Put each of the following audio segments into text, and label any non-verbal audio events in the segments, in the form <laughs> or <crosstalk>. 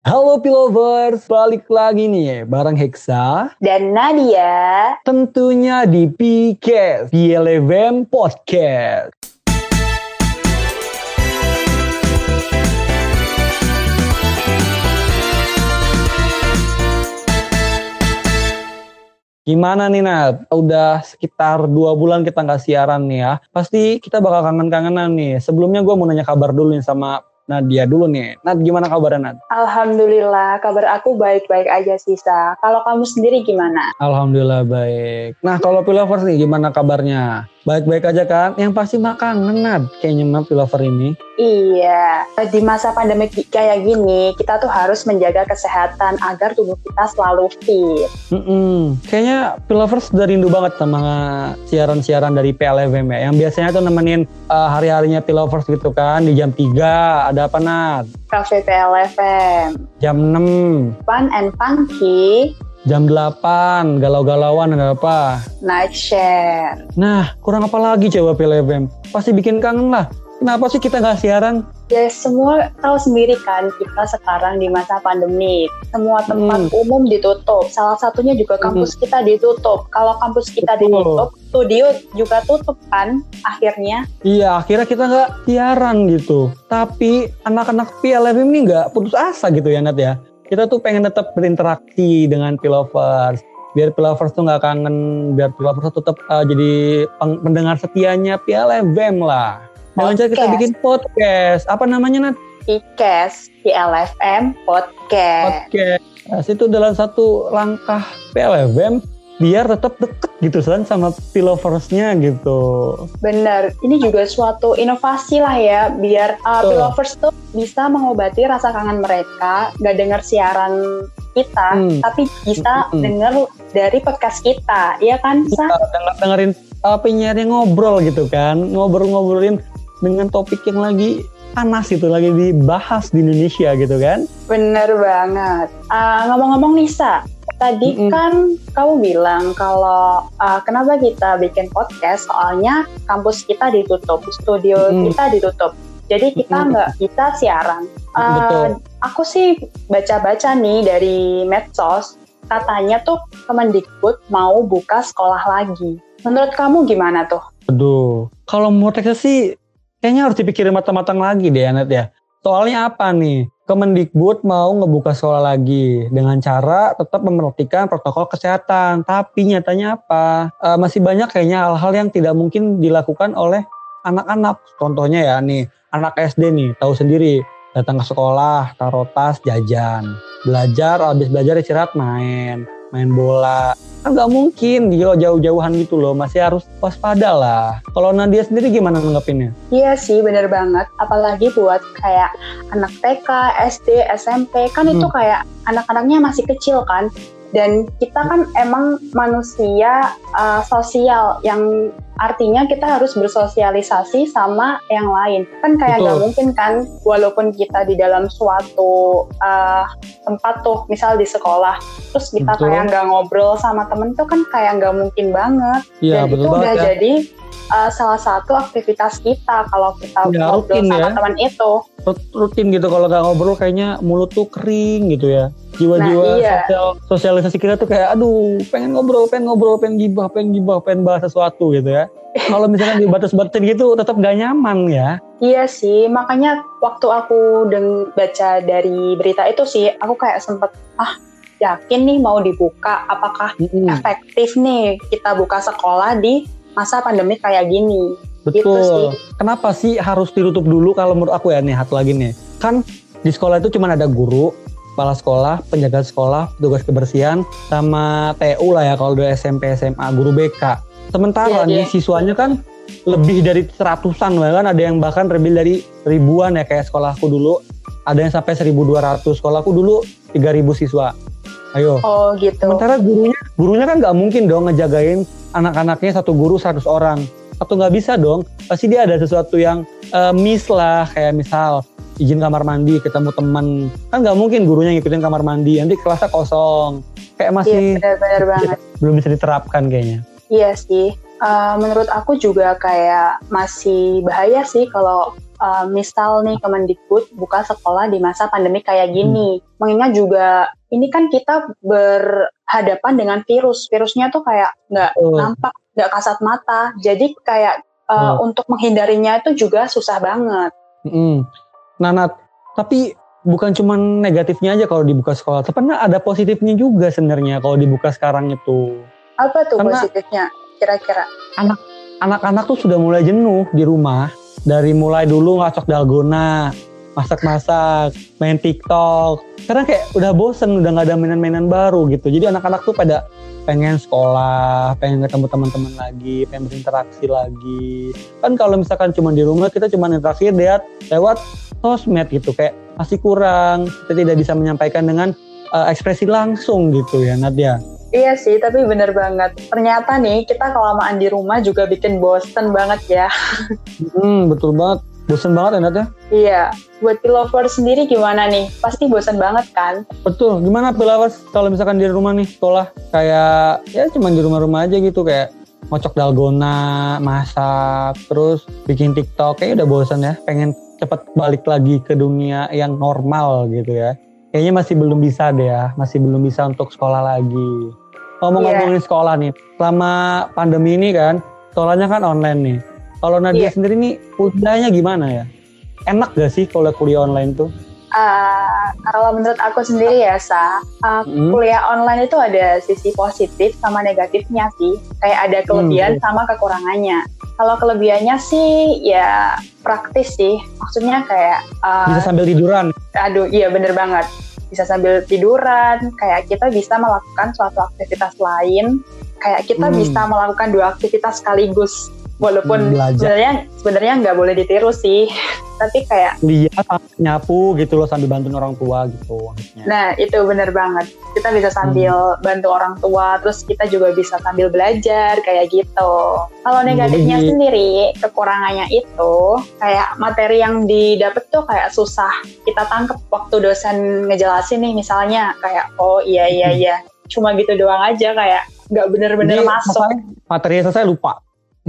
Halo Pilovers, balik lagi nih bareng Hexa dan Nadia. Tentunya di PKS, PLFM Podcast. Gimana nih Nat? Udah sekitar dua bulan kita nggak siaran nih ya. Pasti kita bakal kangen-kangenan nih. Sebelumnya gue mau nanya kabar dulu nih sama Nadia dulu nih. Nat gimana kabarnya Nat? Alhamdulillah kabar aku baik-baik aja Sisa. Kalau kamu sendiri gimana? Alhamdulillah baik. Nah kalau Pilovers nih gimana kabarnya? Baik-baik aja kan? Yang pasti makan Nat kayaknya mah Pilover ini. Iya, di masa pandemi kayak gini, kita tuh harus menjaga kesehatan agar tubuh kita selalu fit. Mm -mm. Kayaknya Pilovers udah rindu banget sama siaran-siaran dari PLFM ya, yang biasanya tuh nemenin uh, hari-harinya Pilovers gitu kan, di jam 3, ada apa Nat? Cafe PLFM. Jam 6. Fun and funky. Jam 8, galau-galauan ada apa? Night share. Nah, kurang apa lagi coba PLFM? Pasti bikin kangen lah Kenapa sih kita nggak siaran? Ya semua tahu sendiri kan kita sekarang di masa pandemi. Semua tempat hmm. umum ditutup. Salah satunya juga hmm. kampus hmm. kita ditutup. Kalau kampus kita Betul. ditutup, studio juga tutup kan akhirnya. Iya akhirnya kita nggak siaran gitu. Tapi anak-anak PLFM ini nggak putus asa gitu ya Nat ya. Kita tuh pengen tetap berinteraksi dengan Pilovers biar Pilovers tuh nggak kangen, biar Pilovers tuh tetap uh, jadi pendengar setianya PLFM lah. Dengan cara kita bikin podcast. Apa namanya, Nat? Podcast, PLFM Podcast. Podcast. Nah, itu dalam satu langkah PLFM biar tetap deket gitu kan sama piloversnya gitu. Bener, ini juga suatu inovasi lah ya biar uh, pilovers tuh bisa mengobati rasa kangen mereka, gak dengar siaran kita, hmm. tapi bisa hmm. dengar dari podcast kita, iya kan? Bisa denger, dengerin uh, penyiarnya ngobrol gitu kan, ngobrol-ngobrolin dengan topik yang lagi panas itu lagi dibahas di Indonesia gitu kan? Bener banget. Uh, ngomong-ngomong Nisa, tadi mm -hmm. kan kamu bilang kalau uh, kenapa kita bikin podcast soalnya kampus kita ditutup, studio mm -hmm. kita ditutup. Jadi kita nggak mm -hmm. kita siaran. Uh, Betul. Aku sih baca-baca nih dari medsos katanya tuh Kemendikbud mau buka sekolah lagi. Menurut kamu gimana tuh? Aduh, kalau menurut saya sih kayaknya harus dipikirin matang-matang lagi deh Anet ya. Soalnya apa nih? Kemendikbud mau ngebuka sekolah lagi dengan cara tetap memperhatikan protokol kesehatan. Tapi nyatanya apa? E, masih banyak kayaknya hal-hal yang tidak mungkin dilakukan oleh anak-anak. Contohnya ya nih, anak SD nih tahu sendiri datang ke sekolah, taruh tas, jajan. Belajar, habis belajar istirahat main, main bola. Kan nggak mungkin dia jauh-jauhan gitu loh. Masih harus waspada lah. Kalau Nadia sendiri gimana nanggepinnya? Iya sih bener banget. Apalagi buat kayak anak TK SD SMP kan hmm. itu kayak anak-anaknya masih kecil kan. Dan kita kan emang manusia uh, sosial yang artinya kita harus bersosialisasi sama yang lain kan kayak nggak mungkin kan walaupun kita di dalam suatu uh, tempat tuh misal di sekolah terus kita betul. kayak nggak ngobrol sama temen tuh kan kayak nggak mungkin banget ya, dan itu udah ya. jadi uh, salah satu aktivitas kita kalau kita ya, ngobrol sama ya. teman itu rutin gitu kalau nggak ngobrol kayaknya mulut tuh kering gitu ya jiwa-jiwa nah, iya. sosial sosialisasi kita tuh kayak aduh pengen ngobrol pengen ngobrol pengen gibah pengen gibah pengen bahas sesuatu gitu ya kalau misalkan dibatas-batasin gitu tetap gak nyaman ya iya sih makanya waktu aku deng baca dari berita itu sih aku kayak sempet ah yakin nih mau dibuka apakah mm -hmm. efektif nih kita buka sekolah di masa pandemi kayak gini betul gitu sih. kenapa sih harus ditutup dulu kalau menurut aku ya nih satu lagi nih kan di sekolah itu cuma ada guru kepala sekolah, penjaga sekolah, petugas kebersihan, sama TU lah ya kalau udah SMP, SMA, guru BK. Sementara yeah, nih yeah. siswanya kan lebih dari seratusan bahkan ada yang bahkan lebih dari ribuan ya kayak sekolahku dulu. Ada yang sampai 1200. Sekolahku dulu 3000 siswa. Ayo. Oh gitu. Sementara gurunya, gurunya kan nggak mungkin dong ngejagain anak-anaknya satu guru 100 orang. Atau nggak bisa dong. Pasti dia ada sesuatu yang uh, miss lah. Kayak misal izin kamar mandi ketemu teman kan nggak mungkin gurunya ngikutin kamar mandi nanti kelasnya kosong kayak masih iya, benar-benar banget belum bisa diterapkan kayaknya iya sih uh, menurut aku juga kayak masih bahaya sih kalau uh, misal nih Kemendikbud buka sekolah di masa pandemi kayak gini. Hmm. Mengingat juga ini kan kita berhadapan dengan virus. Virusnya tuh kayak nggak oh. nampak, nggak kasat mata. Jadi kayak uh, oh. untuk menghindarinya itu juga susah banget. Hmm. Nah, tapi bukan cuma negatifnya aja kalau dibuka sekolah, tapi ada positifnya juga sebenarnya kalau dibuka sekarang itu. Apa tuh Karena positifnya kira-kira? Anak anak-anak tuh sudah mulai jenuh di rumah dari mulai dulu ngacok dalgona, masak-masak, main TikTok. Karena kayak udah bosen, udah gak ada mainan-mainan baru gitu. Jadi anak-anak tuh pada pengen sekolah, pengen ketemu teman-teman lagi, pengen berinteraksi lagi. Kan kalau misalkan cuma di rumah kita cuma interaksi lihat lewat sosmed gitu kayak masih kurang, kita tidak bisa menyampaikan dengan uh, ekspresi langsung gitu ya Nadia. Iya sih, tapi bener banget. Ternyata nih kita kelamaan di rumah juga bikin bosen banget ya. Hmm, betul banget. Bosen banget ya, Nat ya? Iya. Buat pilover sendiri gimana nih? Pasti bosen banget kan? Betul. Gimana pilover kalau misalkan di rumah nih sekolah? Kayak ya cuma di rumah-rumah aja gitu kayak ngocok dalgona, masak, terus bikin TikTok. Kayaknya udah bosan ya. Pengen cepet balik lagi ke dunia yang normal gitu ya. Kayaknya masih belum bisa deh ya. Masih belum bisa untuk sekolah lagi. Ngomong-ngomongin yeah. sekolah nih, selama pandemi ini kan, sekolahnya kan online nih. Kalau Nadia yeah. sendiri nih, kuliahnya gimana ya? Enak gak sih kalau kuliah online tuh? Uh, kalau menurut aku sendiri ya, Sa, uh, hmm. kuliah online itu ada sisi positif sama negatifnya sih. Kayak ada kelebihan hmm. sama kekurangannya. Kalau kelebihannya sih ya praktis sih. Maksudnya kayak uh, bisa sambil tiduran. Aduh, iya bener banget bisa sambil tiduran, kayak kita bisa melakukan suatu aktivitas lain, kayak kita hmm. bisa melakukan dua aktivitas sekaligus walaupun sebenarnya sebenarnya nggak boleh ditiru sih. <laughs> Tapi kayak lihat nyapu gitu loh sambil bantu orang tua gitu nah itu bener banget. Kita bisa sambil hmm. bantu orang tua terus kita juga bisa sambil belajar kayak gitu. Kalau negatifnya Jadi, sendiri kekurangannya itu kayak materi yang didapat tuh kayak susah kita tangkep waktu dosen ngejelasin nih misalnya kayak oh iya iya hmm. iya. Cuma gitu doang aja kayak nggak bener-bener masuk. materinya selesai lupa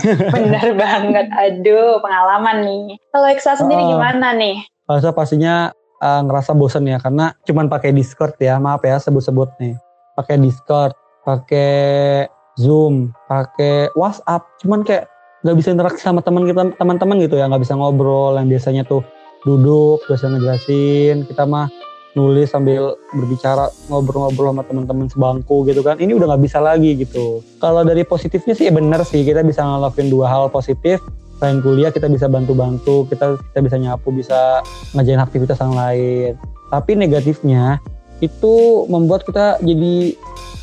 <laughs> Bener banget. Aduh, pengalaman nih. Kalau Eksa sendiri uh, gimana nih? Kalau saya pastinya uh, ngerasa bosen ya karena cuman pakai Discord ya. Maaf ya sebut-sebut nih. Pakai Discord, pakai Zoom, pakai WhatsApp. Cuman kayak nggak bisa interaksi sama teman kita teman-teman gitu ya nggak bisa ngobrol yang biasanya tuh duduk biasa ngejelasin kita mah nulis sambil berbicara ngobrol-ngobrol sama teman-teman sebangku gitu kan. Ini udah nggak bisa lagi gitu. Kalau dari positifnya sih ya bener sih. Kita bisa ngelakuin dua hal positif. Selain kuliah kita bisa bantu-bantu. Kita kita bisa nyapu bisa ngajain aktivitas yang lain. Tapi negatifnya itu membuat kita jadi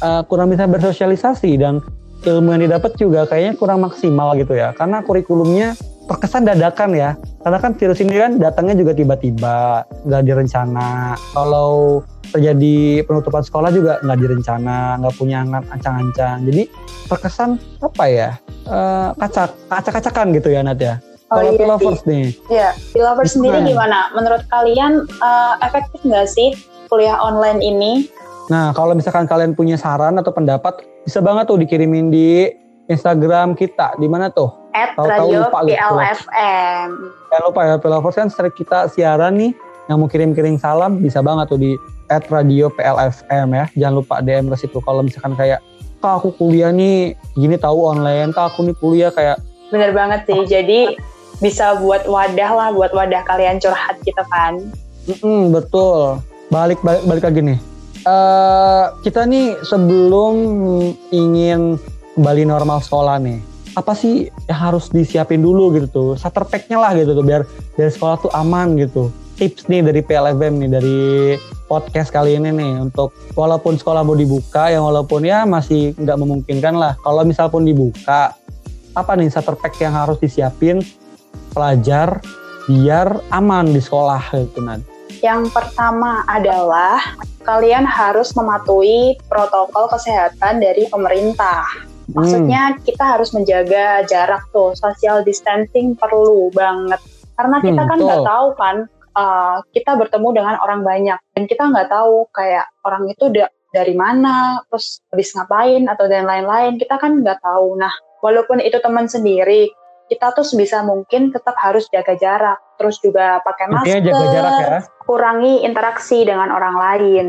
uh, kurang bisa bersosialisasi. Dan ilmu yang didapat juga kayaknya kurang maksimal gitu ya. Karena kurikulumnya terkesan dadakan ya karena kan virus ini kan datangnya juga tiba-tiba nggak direncana kalau terjadi penutupan sekolah juga nggak direncana nggak punya ancang-ancang jadi terkesan apa ya uh, kacak kacak-kacakan gitu ya Nat ya Oh, Kalau iya lovers nih. Iya, lovers sendiri gimana? Menurut kalian uh, efektif nggak sih kuliah online ini? Nah, kalau misalkan kalian punya saran atau pendapat, bisa banget tuh dikirimin di Instagram kita. Di mana tuh? At Tau -tau Radio lupa, PLFM. Jangan lupa ya, PLFM kan sering kita siaran nih. Yang mau kirim-kirim salam bisa banget tuh di at Radio PLFM ya. Jangan lupa DM ke situ. Kalau misalkan kayak, kak aku kuliah nih gini tahu online, kak aku nih kuliah kayak. Bener banget sih. Jadi bisa buat wadah lah, buat wadah kalian curhat gitu kan. Mm -mm, betul. Balik balik balik lagi nih. Uh, kita nih sebelum ingin kembali normal sekolah nih apa sih yang harus disiapin dulu gitu tuh starter packnya lah gitu tuh biar dari sekolah tuh aman gitu. Tips nih dari PLFM nih dari podcast kali ini nih untuk walaupun sekolah mau dibuka yang walaupun ya masih nggak memungkinkan lah. Kalau misal pun dibuka apa nih starter pack yang harus disiapin? Pelajar biar aman di sekolah gitu nanti yang pertama adalah kalian harus mematuhi protokol kesehatan dari pemerintah Maksudnya hmm. kita harus menjaga jarak tuh, social distancing perlu banget. Karena kita hmm, kan nggak tahu kan, uh, kita bertemu dengan orang banyak dan kita nggak tahu kayak orang itu da dari mana, terus habis ngapain atau dan lain-lain. Kita kan nggak tahu. Nah, walaupun itu teman sendiri, kita tuh sebisa mungkin tetap harus jaga jarak, terus juga pakai masker, jaga jarak ya. kurangi interaksi dengan orang lain.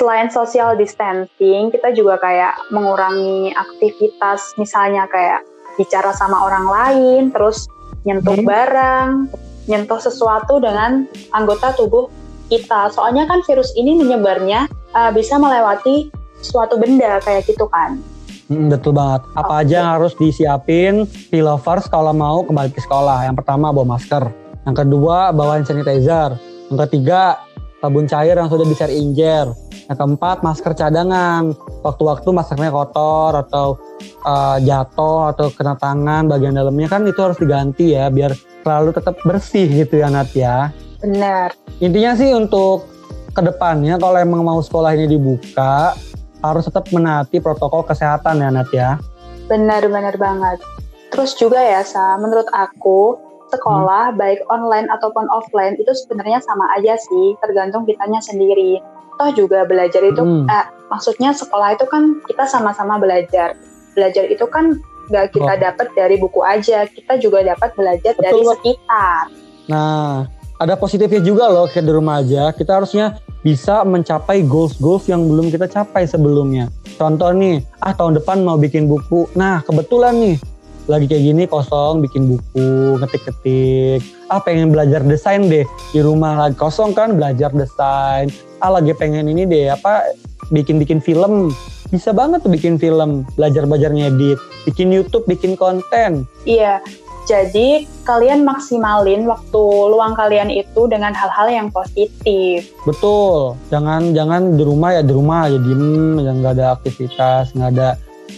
Selain social distancing, kita juga kayak mengurangi aktivitas, misalnya kayak bicara sama orang lain, terus nyentuh hmm. barang, nyentuh sesuatu dengan anggota tubuh kita. Soalnya kan virus ini menyebarnya uh, bisa melewati suatu benda kayak gitu kan. Hmm, betul banget. Apa okay. aja yang harus disiapin pilovers kalau mau kembali ke sekolah? Yang pertama bawa masker. Yang kedua bawa hand sanitizer. Yang ketiga sabun cair yang sudah bisa injer. Yang keempat masker cadangan. Waktu-waktu maskernya kotor atau uh, jatuh atau kena tangan bagian dalamnya kan itu harus diganti ya biar selalu tetap bersih gitu ya Nat ya. Benar. Intinya sih untuk ke depannya kalau emang mau sekolah ini dibuka harus tetap menaati protokol kesehatan ya Nat ya. Benar-benar banget. Terus juga ya Sa, menurut aku sekolah hmm. baik online ataupun offline itu sebenarnya sama aja sih, tergantung kitanya sendiri. Toh juga belajar itu, hmm. eh, maksudnya sekolah itu kan kita sama-sama belajar. Belajar itu kan gak kita oh. dapat dari buku aja, kita juga dapat belajar Betul. dari sekitar. Nah, ada positifnya juga loh kayak di rumah aja. Kita harusnya bisa mencapai goals-goals yang belum kita capai sebelumnya. Contoh nih, ah tahun depan mau bikin buku. Nah, kebetulan nih lagi kayak gini kosong bikin buku, ngetik-ngetik. Ah pengen belajar desain deh di rumah lagi kosong kan belajar desain. Ah lagi pengen ini deh apa bikin-bikin film. Bisa banget tuh bikin film, belajar-belajar ngedit, bikin YouTube, bikin konten. Iya, jadi kalian maksimalin waktu luang kalian itu dengan hal-hal yang positif. Betul. Jangan jangan di rumah ya di rumah aja diem, yang nggak ada aktivitas, nggak ada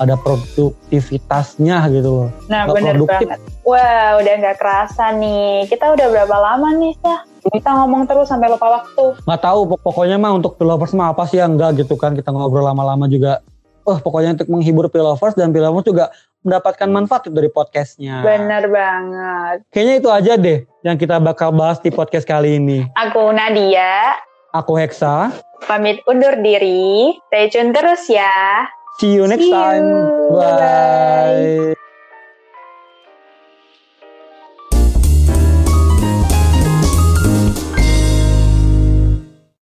ada produktivitasnya gitu loh. Nah bener produktif. banget. Wah udah nggak kerasa nih. Kita udah berapa lama nih sah? Kita ngomong terus sampai lupa waktu. Nggak tahu pokoknya mah untuk pilovers mah apa sih yang enggak gitu kan kita ngobrol lama-lama juga. Oh pokoknya untuk menghibur pilovers dan pilovers juga mendapatkan manfaat dari podcastnya. Bener banget. Kayaknya itu aja deh yang kita bakal bahas di podcast kali ini. Aku Nadia. Aku Hexa. Pamit undur diri. Stay tune terus ya. See you next See time. You. Bye. Bye.